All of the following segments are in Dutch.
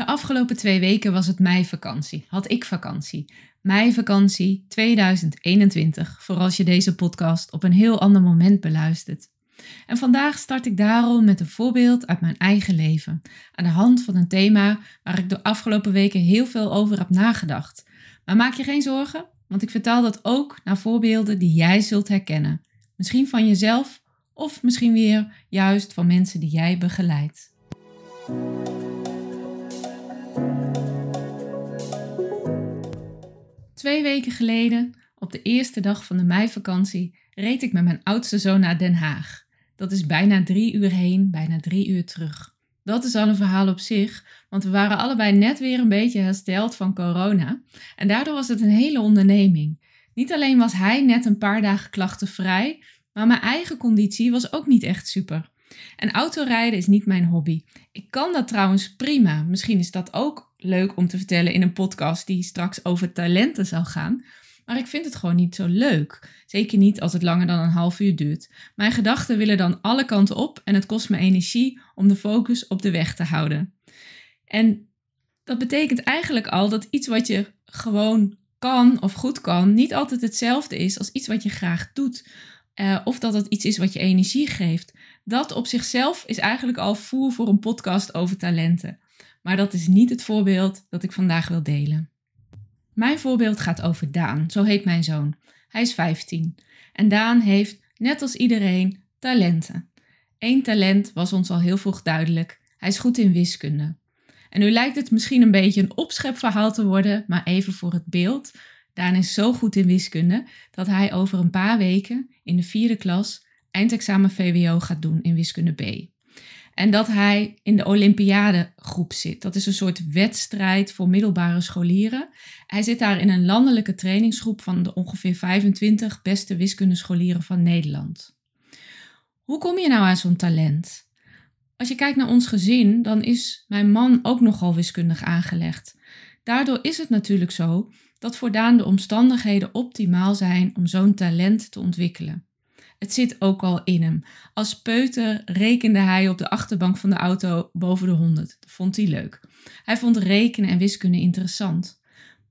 De afgelopen twee weken was het meivakantie. Had ik vakantie. Meivakantie 2021, voor als je deze podcast op een heel ander moment beluistert. En vandaag start ik daarom met een voorbeeld uit mijn eigen leven, aan de hand van een thema waar ik de afgelopen weken heel veel over heb nagedacht. Maar maak je geen zorgen, want ik vertaal dat ook naar voorbeelden die jij zult herkennen. Misschien van jezelf of misschien weer juist van mensen die jij begeleidt. Twee weken geleden, op de eerste dag van de meivakantie, reed ik met mijn oudste zoon naar Den Haag. Dat is bijna drie uur heen, bijna drie uur terug. Dat is al een verhaal op zich, want we waren allebei net weer een beetje hersteld van corona. En daardoor was het een hele onderneming. Niet alleen was hij net een paar dagen klachtenvrij, maar mijn eigen conditie was ook niet echt super. En autorijden is niet mijn hobby. Ik kan dat trouwens prima. Misschien is dat ook leuk om te vertellen in een podcast die straks over talenten zal gaan. Maar ik vind het gewoon niet zo leuk. Zeker niet als het langer dan een half uur duurt. Mijn gedachten willen dan alle kanten op en het kost me energie om de focus op de weg te houden. En dat betekent eigenlijk al dat iets wat je gewoon kan of goed kan, niet altijd hetzelfde is als iets wat je graag doet. Uh, of dat het iets is wat je energie geeft. Dat op zichzelf is eigenlijk al voer voor een podcast over talenten. Maar dat is niet het voorbeeld dat ik vandaag wil delen. Mijn voorbeeld gaat over Daan, zo heet mijn zoon. Hij is 15 en Daan heeft, net als iedereen, talenten. Eén talent was ons al heel vroeg duidelijk. Hij is goed in wiskunde. En nu lijkt het misschien een beetje een opschepverhaal te worden, maar even voor het beeld. Daan is zo goed in wiskunde dat hij over een paar weken in de vierde klas eindexamen VWO gaat doen in wiskunde B. En dat hij in de Olympiadegroep zit. Dat is een soort wedstrijd voor middelbare scholieren. Hij zit daar in een landelijke trainingsgroep van de ongeveer 25 beste wiskundescholieren van Nederland. Hoe kom je nou aan zo'n talent? Als je kijkt naar ons gezin, dan is mijn man ook nogal wiskundig aangelegd. Daardoor is het natuurlijk zo dat voor Daan de omstandigheden optimaal zijn om zo'n talent te ontwikkelen. Het zit ook al in hem. Als peuter rekende hij op de achterbank van de auto boven de 100. Dat vond hij leuk. Hij vond rekenen en wiskunde interessant.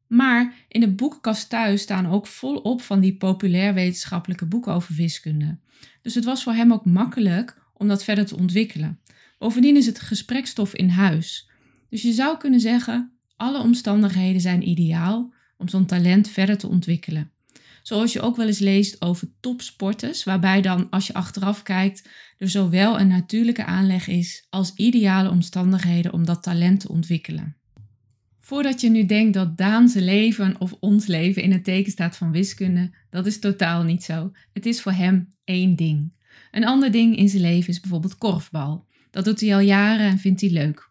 Maar in de boekenkast thuis staan ook volop van die populair wetenschappelijke boeken over wiskunde. Dus het was voor hem ook makkelijk om dat verder te ontwikkelen. Bovendien is het gesprekstof in huis. Dus je zou kunnen zeggen, alle omstandigheden zijn ideaal om zo'n talent verder te ontwikkelen. Zoals je ook wel eens leest over topsporters, waarbij dan als je achteraf kijkt er zowel een natuurlijke aanleg is als ideale omstandigheden om dat talent te ontwikkelen. Voordat je nu denkt dat Daan zijn leven of ons leven in het teken staat van wiskunde, dat is totaal niet zo. Het is voor hem één ding. Een ander ding in zijn leven is bijvoorbeeld korfbal. Dat doet hij al jaren en vindt hij leuk.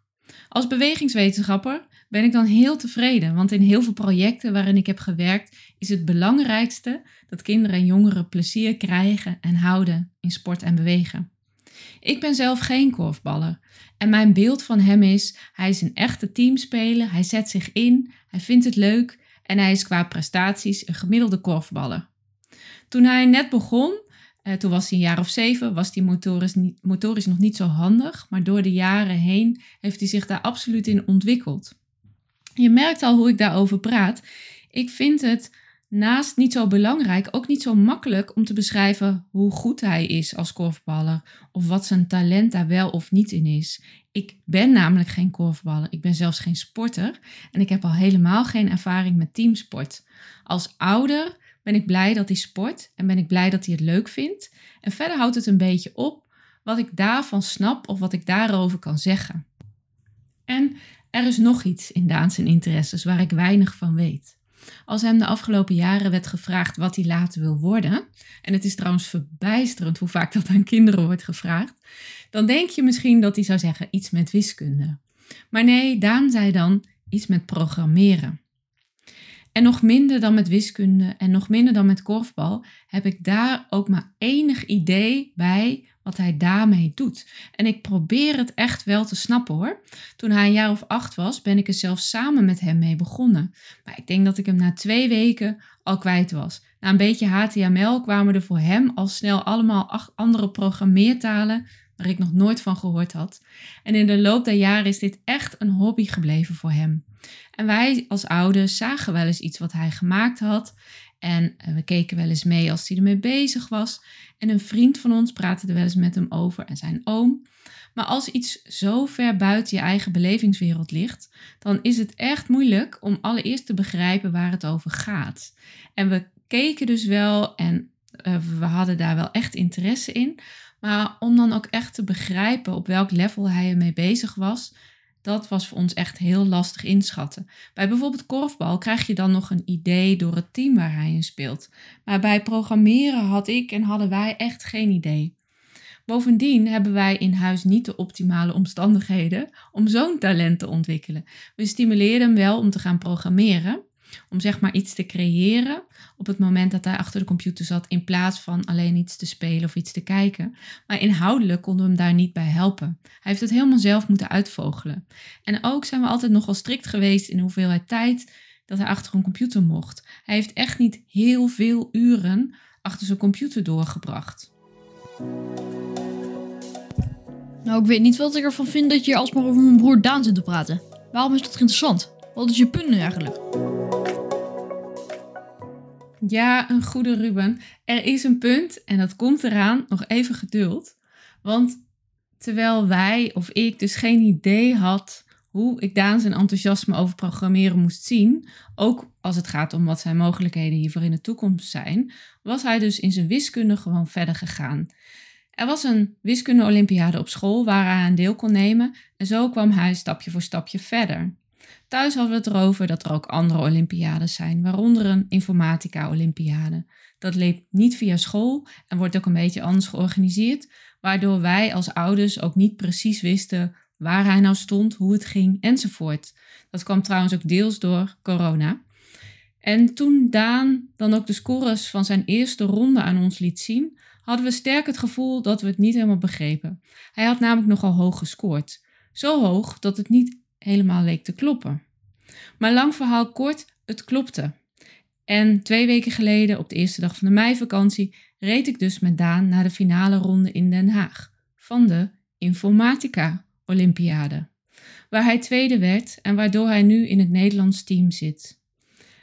Als bewegingswetenschapper ben ik dan heel tevreden, want in heel veel projecten waarin ik heb gewerkt is het belangrijkste dat kinderen en jongeren plezier krijgen en houden in sport en bewegen. Ik ben zelf geen korfballer en mijn beeld van hem is: hij is een echte teamspeler, hij zet zich in, hij vindt het leuk en hij is qua prestaties een gemiddelde korfballer. Toen hij net begon, eh, toen was hij een jaar of zeven, was hij motorisch, motorisch nog niet zo handig, maar door de jaren heen heeft hij zich daar absoluut in ontwikkeld. Je merkt al hoe ik daarover praat. Ik vind het naast niet zo belangrijk, ook niet zo makkelijk om te beschrijven hoe goed hij is als korfballer of wat zijn talent daar wel of niet in is. Ik ben namelijk geen korfballer, ik ben zelfs geen sporter en ik heb al helemaal geen ervaring met teamsport. Als ouder ben ik blij dat hij sport en ben ik blij dat hij het leuk vindt. En verder houdt het een beetje op wat ik daarvan snap of wat ik daarover kan zeggen. En er is nog iets in Daan zijn interesses waar ik weinig van weet. Als hem de afgelopen jaren werd gevraagd wat hij later wil worden, en het is trouwens verbijsterend hoe vaak dat aan kinderen wordt gevraagd, dan denk je misschien dat hij zou zeggen iets met wiskunde. Maar nee, Daan zei dan iets met programmeren. En nog minder dan met wiskunde en nog minder dan met korfbal heb ik daar ook maar enig idee bij wat hij daarmee doet. En ik probeer het echt wel te snappen hoor. Toen hij een jaar of acht was, ben ik er zelf samen met hem mee begonnen. Maar ik denk dat ik hem na twee weken al kwijt was. Na een beetje HTML kwamen er voor hem al snel allemaal andere programmeertalen waar ik nog nooit van gehoord had. En in de loop der jaren is dit echt een hobby gebleven voor hem. En wij als ouders zagen wel eens iets wat hij gemaakt had. En eh, we keken wel eens mee als hij ermee bezig was. En een vriend van ons praatte er wel eens met hem over en zijn oom. Maar als iets zo ver buiten je eigen belevingswereld ligt, dan is het echt moeilijk om allereerst te begrijpen waar het over gaat. En we keken dus wel en uh, we hadden daar wel echt interesse in. Maar om dan ook echt te begrijpen op welk level hij ermee bezig was, dat was voor ons echt heel lastig inschatten. Bij bijvoorbeeld korfbal krijg je dan nog een idee door het team waar hij in speelt. Maar bij programmeren had ik en hadden wij echt geen idee. Bovendien hebben wij in huis niet de optimale omstandigheden om zo'n talent te ontwikkelen. We stimuleren hem wel om te gaan programmeren, om zeg maar iets te creëren op het moment dat hij achter de computer zat, in plaats van alleen iets te spelen of iets te kijken. Maar inhoudelijk konden we hem daar niet bij helpen. Hij heeft het helemaal zelf moeten uitvogelen. En ook zijn we altijd nogal strikt geweest in de hoeveelheid tijd dat hij achter een computer mocht. Hij heeft echt niet heel veel uren achter zijn computer doorgebracht. Nou, ik weet niet wat ik ervan vind dat je alsmaar over mijn broer Daan zit te praten. Waarom is dat interessant? Wat is je punt nu eigenlijk? Ja, een goede Ruben. Er is een punt en dat komt eraan. Nog even geduld. Want terwijl wij of ik dus geen idee had hoe ik Daan zijn enthousiasme over programmeren moest zien, ook als het gaat om wat zijn mogelijkheden hiervoor in de toekomst zijn, was hij dus in zijn wiskunde gewoon verder gegaan. Er was een wiskunde-olympiade op school waar hij aan deel kon nemen en zo kwam hij stapje voor stapje verder. Thuis hadden we het erover dat er ook andere Olympiades zijn, waaronder een informatica-olympiade. Dat leeft niet via school en wordt ook een beetje anders georganiseerd, waardoor wij als ouders ook niet precies wisten waar hij nou stond, hoe het ging enzovoort. Dat kwam trouwens ook deels door corona. En toen Daan dan ook de scores van zijn eerste ronde aan ons liet zien, hadden we sterk het gevoel dat we het niet helemaal begrepen. Hij had namelijk nogal hoog gescoord. Zo hoog dat het niet helemaal leek te kloppen. Maar lang verhaal kort, het klopte. En twee weken geleden, op de eerste dag van de meivakantie, reed ik dus met Daan naar de finale ronde in Den Haag van de Informatica Olympiade, waar hij tweede werd en waardoor hij nu in het Nederlands team zit.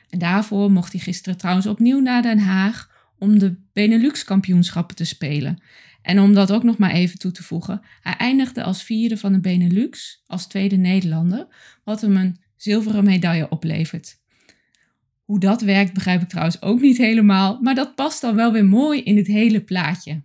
En daarvoor mocht hij gisteren trouwens opnieuw naar Den Haag om de Benelux-kampioenschappen te spelen. En om dat ook nog maar even toe te voegen, hij eindigde als vierde van de Benelux, als tweede Nederlander, wat hem een zilveren medaille oplevert. Hoe dat werkt begrijp ik trouwens ook niet helemaal, maar dat past dan wel weer mooi in het hele plaatje.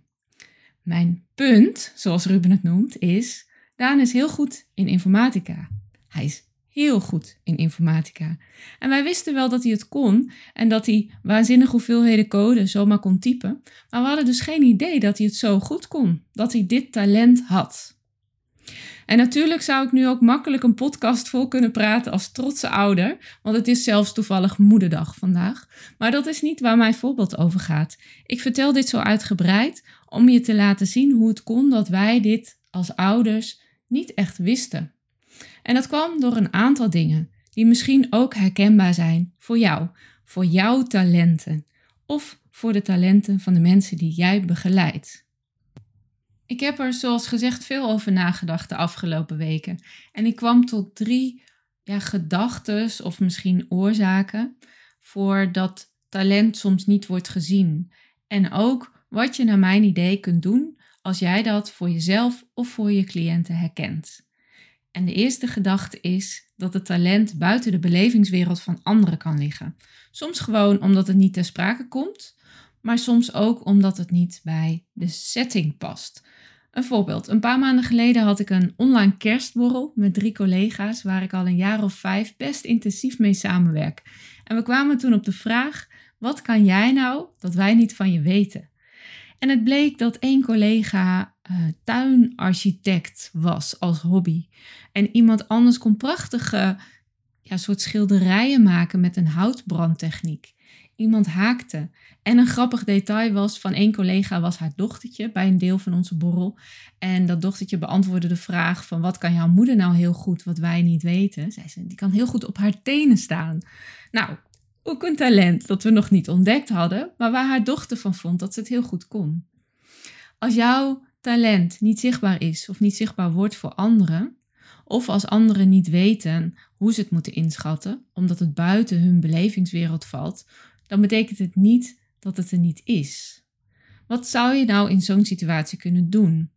Mijn punt, zoals Ruben het noemt, is: Daan is heel goed in informatica. Hij is heel goed in informatica. En wij wisten wel dat hij het kon en dat hij waanzinnige hoeveelheden code zomaar kon typen. Maar we hadden dus geen idee dat hij het zo goed kon, dat hij dit talent had. En natuurlijk zou ik nu ook makkelijk een podcast vol kunnen praten als trotse ouder, want het is zelfs toevallig moederdag vandaag. Maar dat is niet waar mijn voorbeeld over gaat. Ik vertel dit zo uitgebreid om je te laten zien hoe het kon dat wij dit als ouders niet echt wisten. En dat kwam door een aantal dingen die misschien ook herkenbaar zijn voor jou, voor jouw talenten of voor de talenten van de mensen die jij begeleidt. Ik heb er zoals gezegd veel over nagedacht de afgelopen weken en ik kwam tot drie ja, gedachten of misschien oorzaken voor dat talent soms niet wordt gezien. En ook wat je naar mijn idee kunt doen als jij dat voor jezelf of voor je cliënten herkent. En de eerste gedachte is dat het talent buiten de belevingswereld van anderen kan liggen. Soms gewoon omdat het niet ter sprake komt, maar soms ook omdat het niet bij de setting past. Een voorbeeld. Een paar maanden geleden had ik een online kerstborrel met drie collega's waar ik al een jaar of vijf best intensief mee samenwerk. En we kwamen toen op de vraag: wat kan jij nou dat wij niet van je weten? En het bleek dat één collega uh, tuinarchitect was als hobby. En iemand anders kon prachtige ja, soort schilderijen maken met een houtbrandtechniek. Iemand haakte. En een grappig detail was van één collega was haar dochtertje bij een deel van onze borrel. En dat dochtertje beantwoordde de vraag van wat kan jouw moeder nou heel goed wat wij niet weten? Zei, die kan heel goed op haar tenen staan. Nou, ook een talent dat we nog niet ontdekt hadden, maar waar haar dochter van vond dat ze het heel goed kon. Als jouw talent niet zichtbaar is of niet zichtbaar wordt voor anderen, of als anderen niet weten hoe ze het moeten inschatten, omdat het buiten hun belevingswereld valt, dan betekent het niet dat het er niet is. Wat zou je nou in zo'n situatie kunnen doen?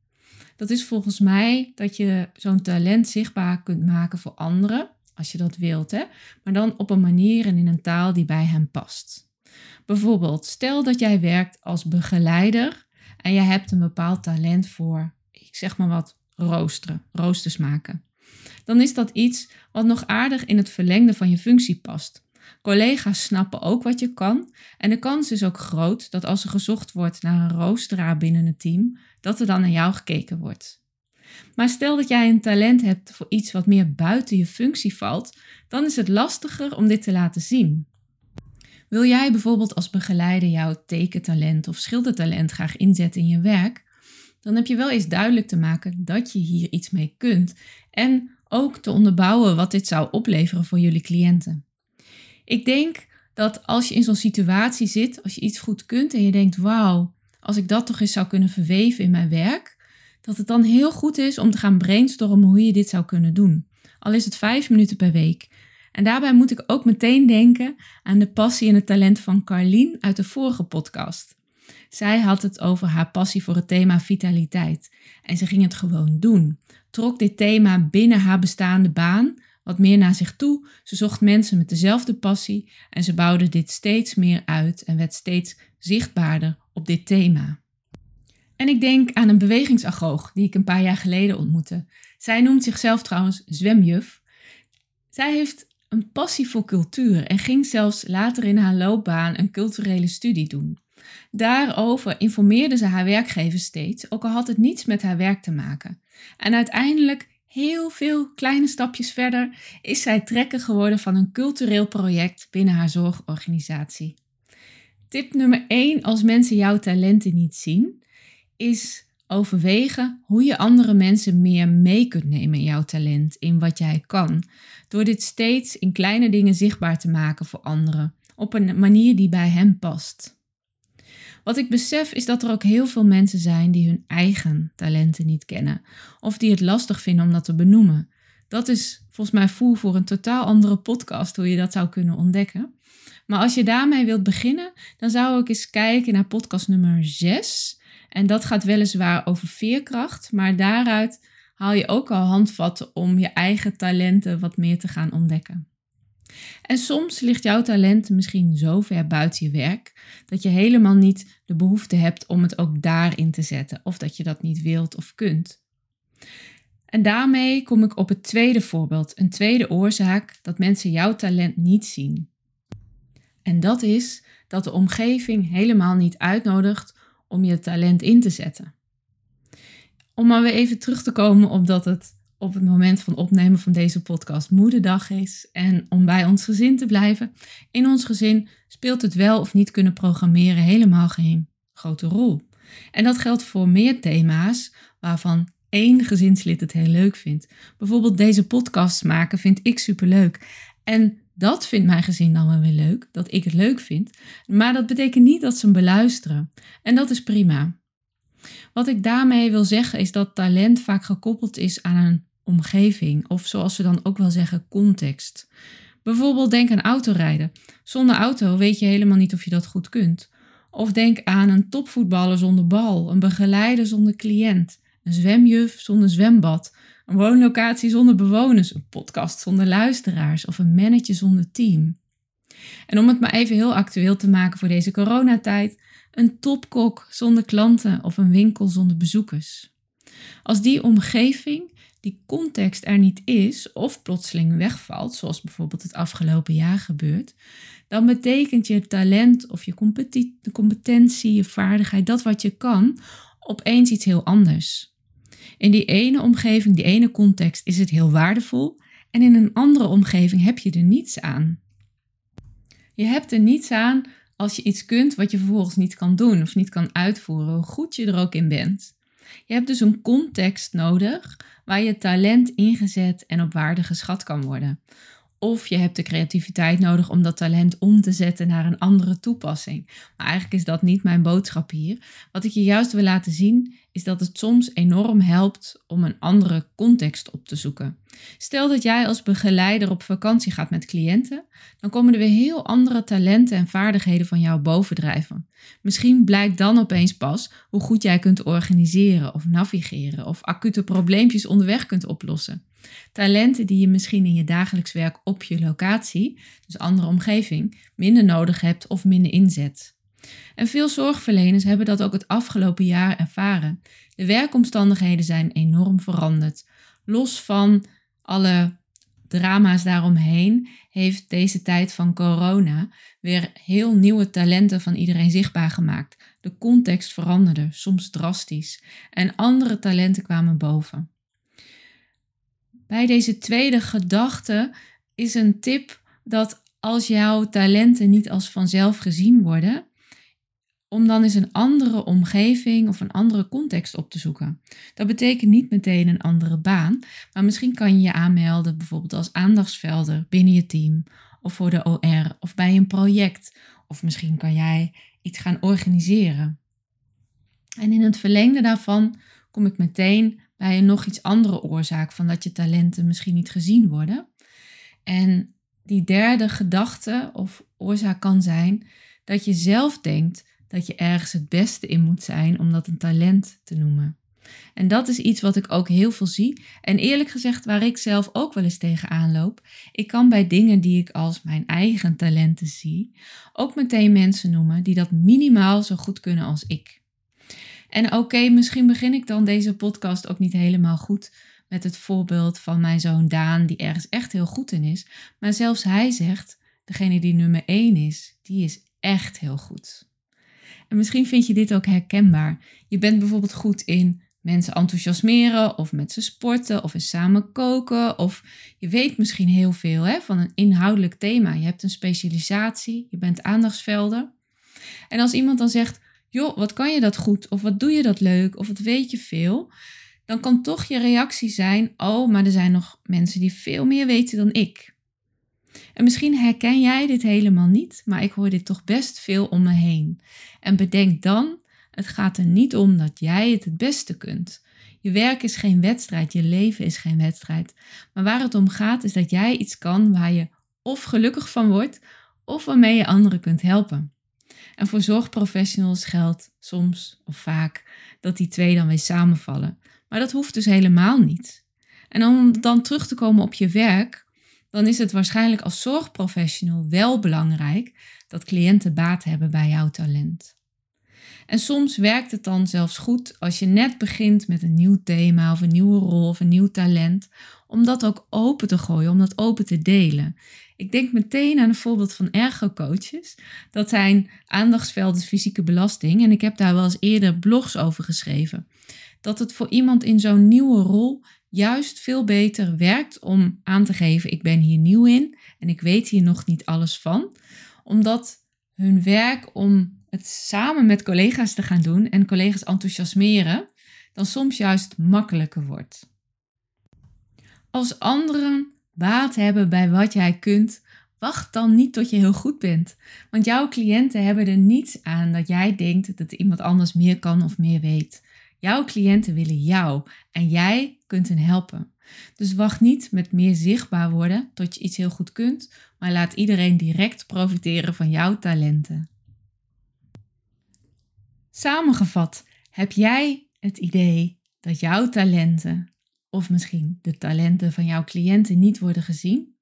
Dat is volgens mij dat je zo'n talent zichtbaar kunt maken voor anderen, als je dat wilt, hè? maar dan op een manier en in een taal die bij hen past. Bijvoorbeeld, stel dat jij werkt als begeleider en je hebt een bepaald talent voor, ik zeg maar wat, roosteren, roosters maken. Dan is dat iets wat nog aardig in het verlengde van je functie past. Collega's snappen ook wat je kan en de kans is ook groot dat als er gezocht wordt naar een roosteraar binnen het team, dat er dan naar jou gekeken wordt. Maar stel dat jij een talent hebt voor iets wat meer buiten je functie valt, dan is het lastiger om dit te laten zien. Wil jij bijvoorbeeld als begeleider jouw tekentalent of schildertalent graag inzetten in je werk, dan heb je wel eens duidelijk te maken dat je hier iets mee kunt en ook te onderbouwen wat dit zou opleveren voor jullie cliënten. Ik denk dat als je in zo'n situatie zit, als je iets goed kunt en je denkt, wauw, als ik dat toch eens zou kunnen verweven in mijn werk, dat het dan heel goed is om te gaan brainstormen hoe je dit zou kunnen doen. Al is het vijf minuten per week. En daarbij moet ik ook meteen denken aan de passie en het talent van Carlien uit de vorige podcast. Zij had het over haar passie voor het thema vitaliteit. En ze ging het gewoon doen. Trok dit thema binnen haar bestaande baan wat meer naar zich toe. Ze zocht mensen met dezelfde passie en ze bouwde dit steeds meer uit en werd steeds zichtbaarder op dit thema. En ik denk aan een bewegingsagoog die ik een paar jaar geleden ontmoette. Zij noemt zichzelf trouwens zwemjuf. Zij heeft een passie voor cultuur en ging zelfs later in haar loopbaan een culturele studie doen. Daarover informeerde ze haar werkgever steeds, ook al had het niets met haar werk te maken. En uiteindelijk heel veel kleine stapjes verder is zij trekker geworden van een cultureel project binnen haar zorgorganisatie. Tip nummer 1 als mensen jouw talenten niet zien, is overwegen hoe je andere mensen meer mee kunt nemen in jouw talent, in wat jij kan. Door dit steeds in kleine dingen zichtbaar te maken voor anderen, op een manier die bij hen past. Wat ik besef is dat er ook heel veel mensen zijn die hun eigen talenten niet kennen of die het lastig vinden om dat te benoemen. Dat is volgens mij voer voor een totaal andere podcast hoe je dat zou kunnen ontdekken. Maar als je daarmee wilt beginnen, dan zou ik eens kijken naar podcast nummer 6. En dat gaat weliswaar over veerkracht, maar daaruit haal je ook al handvatten om je eigen talenten wat meer te gaan ontdekken. En soms ligt jouw talent misschien zo ver buiten je werk dat je helemaal niet de behoefte hebt om het ook daarin te zetten, of dat je dat niet wilt of kunt. En daarmee kom ik op het tweede voorbeeld, een tweede oorzaak dat mensen jouw talent niet zien. En dat is dat de omgeving helemaal niet uitnodigt om je talent in te zetten. Om maar weer even terug te komen op dat het op het moment van opnemen van deze podcast moederdag is. En om bij ons gezin te blijven. In ons gezin speelt het wel of niet kunnen programmeren helemaal geen grote rol. En dat geldt voor meer thema's waarvan één gezinslid het heel leuk vindt. Bijvoorbeeld deze podcast maken vind ik superleuk. En dat vindt mijn gezin dan wel weer leuk, dat ik het leuk vind. Maar dat betekent niet dat ze hem beluisteren. En dat is prima. Wat ik daarmee wil zeggen is dat talent vaak gekoppeld is aan een omgeving of zoals we dan ook wel zeggen context. Bijvoorbeeld denk aan autorijden. Zonder auto weet je helemaal niet of je dat goed kunt. Of denk aan een topvoetballer zonder bal, een begeleider zonder cliënt, een zwemjuf zonder zwembad, een woonlocatie zonder bewoners, een podcast zonder luisteraars of een manager zonder team. En om het maar even heel actueel te maken voor deze coronatijd, een topkok zonder klanten of een winkel zonder bezoekers. Als die omgeving die context er niet is of plotseling wegvalt, zoals bijvoorbeeld het afgelopen jaar gebeurt, dan betekent je talent of je competentie, je vaardigheid, dat wat je kan, opeens iets heel anders. In die ene omgeving, die ene context is het heel waardevol en in een andere omgeving heb je er niets aan. Je hebt er niets aan als je iets kunt wat je vervolgens niet kan doen of niet kan uitvoeren, hoe goed je er ook in bent. Je hebt dus een context nodig waar je talent ingezet en op waarde geschat kan worden. Of je hebt de creativiteit nodig om dat talent om te zetten naar een andere toepassing. Maar eigenlijk is dat niet mijn boodschap hier. Wat ik je juist wil laten zien is dat het soms enorm helpt om een andere context op te zoeken. Stel dat jij als begeleider op vakantie gaat met cliënten, dan komen er weer heel andere talenten en vaardigheden van jou bovendrijven. Misschien blijkt dan opeens pas hoe goed jij kunt organiseren of navigeren of acute probleempjes onderweg kunt oplossen. Talenten die je misschien in je dagelijks werk op je locatie, dus andere omgeving, minder nodig hebt of minder inzet. En veel zorgverleners hebben dat ook het afgelopen jaar ervaren. De werkomstandigheden zijn enorm veranderd. Los van alle drama's daaromheen heeft deze tijd van corona weer heel nieuwe talenten van iedereen zichtbaar gemaakt. De context veranderde, soms drastisch, en andere talenten kwamen boven. Bij deze tweede gedachte is een tip dat als jouw talenten niet als vanzelf gezien worden, om dan eens een andere omgeving of een andere context op te zoeken. Dat betekent niet meteen een andere baan, maar misschien kan je je aanmelden bijvoorbeeld als aandachtsvelder binnen je team of voor de OR of bij een project. Of misschien kan jij iets gaan organiseren. En in het verlengde daarvan kom ik meteen bij een nog iets andere oorzaak van dat je talenten misschien niet gezien worden. En die derde gedachte of oorzaak kan zijn dat je zelf denkt dat je ergens het beste in moet zijn om dat een talent te noemen. En dat is iets wat ik ook heel veel zie. En eerlijk gezegd, waar ik zelf ook wel eens tegenaan loop. Ik kan bij dingen die ik als mijn eigen talenten zie, ook meteen mensen noemen die dat minimaal zo goed kunnen als ik. En oké, misschien begin ik dan deze podcast ook niet helemaal goed met het voorbeeld van mijn zoon Daan, die ergens echt heel goed in is. Maar zelfs hij zegt, degene die nummer 1 is, die is echt heel goed. En misschien vind je dit ook herkenbaar. Je bent bijvoorbeeld goed in mensen enthousiasmeren of met ze sporten of eens samen koken. Of je weet misschien heel veel hè, van een inhoudelijk thema. Je hebt een specialisatie, je bent aandachtsvelden. En als iemand dan zegt, joh, wat kan je dat goed? Of wat doe je dat leuk? Of wat weet je veel? Dan kan toch je reactie zijn, oh, maar er zijn nog mensen die veel meer weten dan ik. En misschien herken jij dit helemaal niet, maar ik hoor dit toch best veel om me heen. En bedenk dan, het gaat er niet om dat jij het het beste kunt. Je werk is geen wedstrijd, je leven is geen wedstrijd. Maar waar het om gaat is dat jij iets kan waar je of gelukkig van wordt, of waarmee je anderen kunt helpen. En voor zorgprofessionals geldt soms of vaak dat die twee dan weer samenvallen. Maar dat hoeft dus helemaal niet. En om dan terug te komen op je werk, dan is het waarschijnlijk als zorgprofessional wel belangrijk dat cliënten baat hebben bij jouw talent. En soms werkt het dan zelfs goed als je net begint met een nieuw thema of een nieuwe rol of een nieuw talent, om dat ook open te gooien, om dat open te delen. Ik denk meteen aan een voorbeeld van ergo-coaches. Dat zijn aandachtsvelden fysieke belasting en ik heb daar wel eens eerder blogs over geschreven. Dat het voor iemand in zo'n nieuwe rol juist veel beter werkt om aan te geven: ik ben hier nieuw in en ik weet hier nog niet alles van. Omdat hun werk om het samen met collega's te gaan doen en collega's enthousiasmeren, dan soms juist makkelijker wordt. Als anderen baat hebben bij wat jij kunt, wacht dan niet tot je heel goed bent. Want jouw cliënten hebben er niets aan dat jij denkt dat iemand anders meer kan of meer weet. Jouw cliënten willen jou en jij kunt hen helpen. Dus wacht niet met meer zichtbaar worden tot je iets heel goed kunt, maar laat iedereen direct profiteren van jouw talenten. Samengevat, heb jij het idee dat jouw talenten, of misschien de talenten van jouw cliënten, niet worden gezien?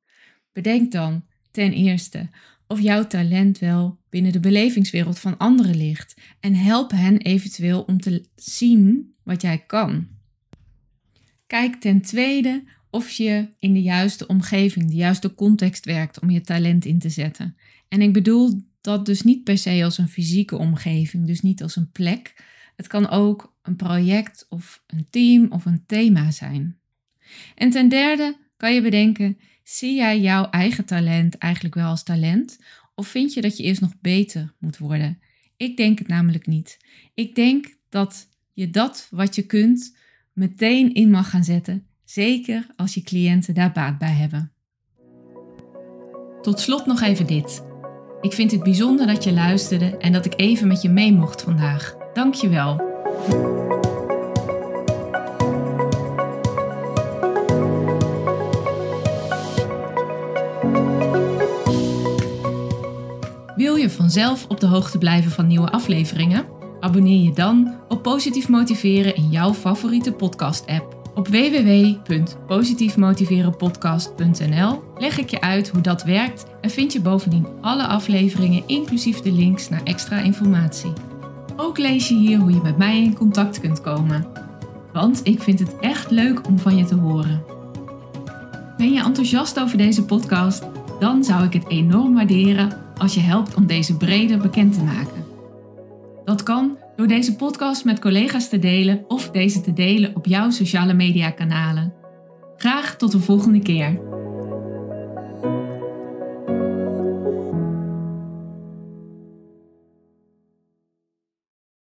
Bedenk dan ten eerste of jouw talent wel binnen de belevingswereld van anderen ligt en help hen eventueel om te zien wat jij kan. Kijk ten tweede of je in de juiste omgeving, de juiste context werkt om je talent in te zetten. En ik bedoel dat dus niet per se als een fysieke omgeving, dus niet als een plek. Het kan ook een project of een team of een thema zijn. En ten derde kan je bedenken, zie jij jouw eigen talent eigenlijk wel als talent? Of vind je dat je eerst nog beter moet worden? Ik denk het namelijk niet. Ik denk dat je dat wat je kunt meteen in mag gaan zetten, zeker als je cliënten daar baat bij hebben. Tot slot nog even dit. Ik vind het bijzonder dat je luisterde en dat ik even met je mee mocht vandaag. Dank je wel. Wil je vanzelf op de hoogte blijven van nieuwe afleveringen? Abonneer je dan op Positief Motiveren in jouw favoriete podcast-app. Op www.positiefmotiverenpodcast.nl leg ik je uit hoe dat werkt en vind je bovendien alle afleveringen inclusief de links naar extra informatie. Ook lees je hier hoe je met mij in contact kunt komen. Want ik vind het echt leuk om van je te horen. Ben je enthousiast over deze podcast? Dan zou ik het enorm waarderen als je helpt om deze breder bekend te maken. Dat kan door deze podcast met collega's te delen of deze te delen op jouw sociale media kanalen. Graag tot de volgende keer.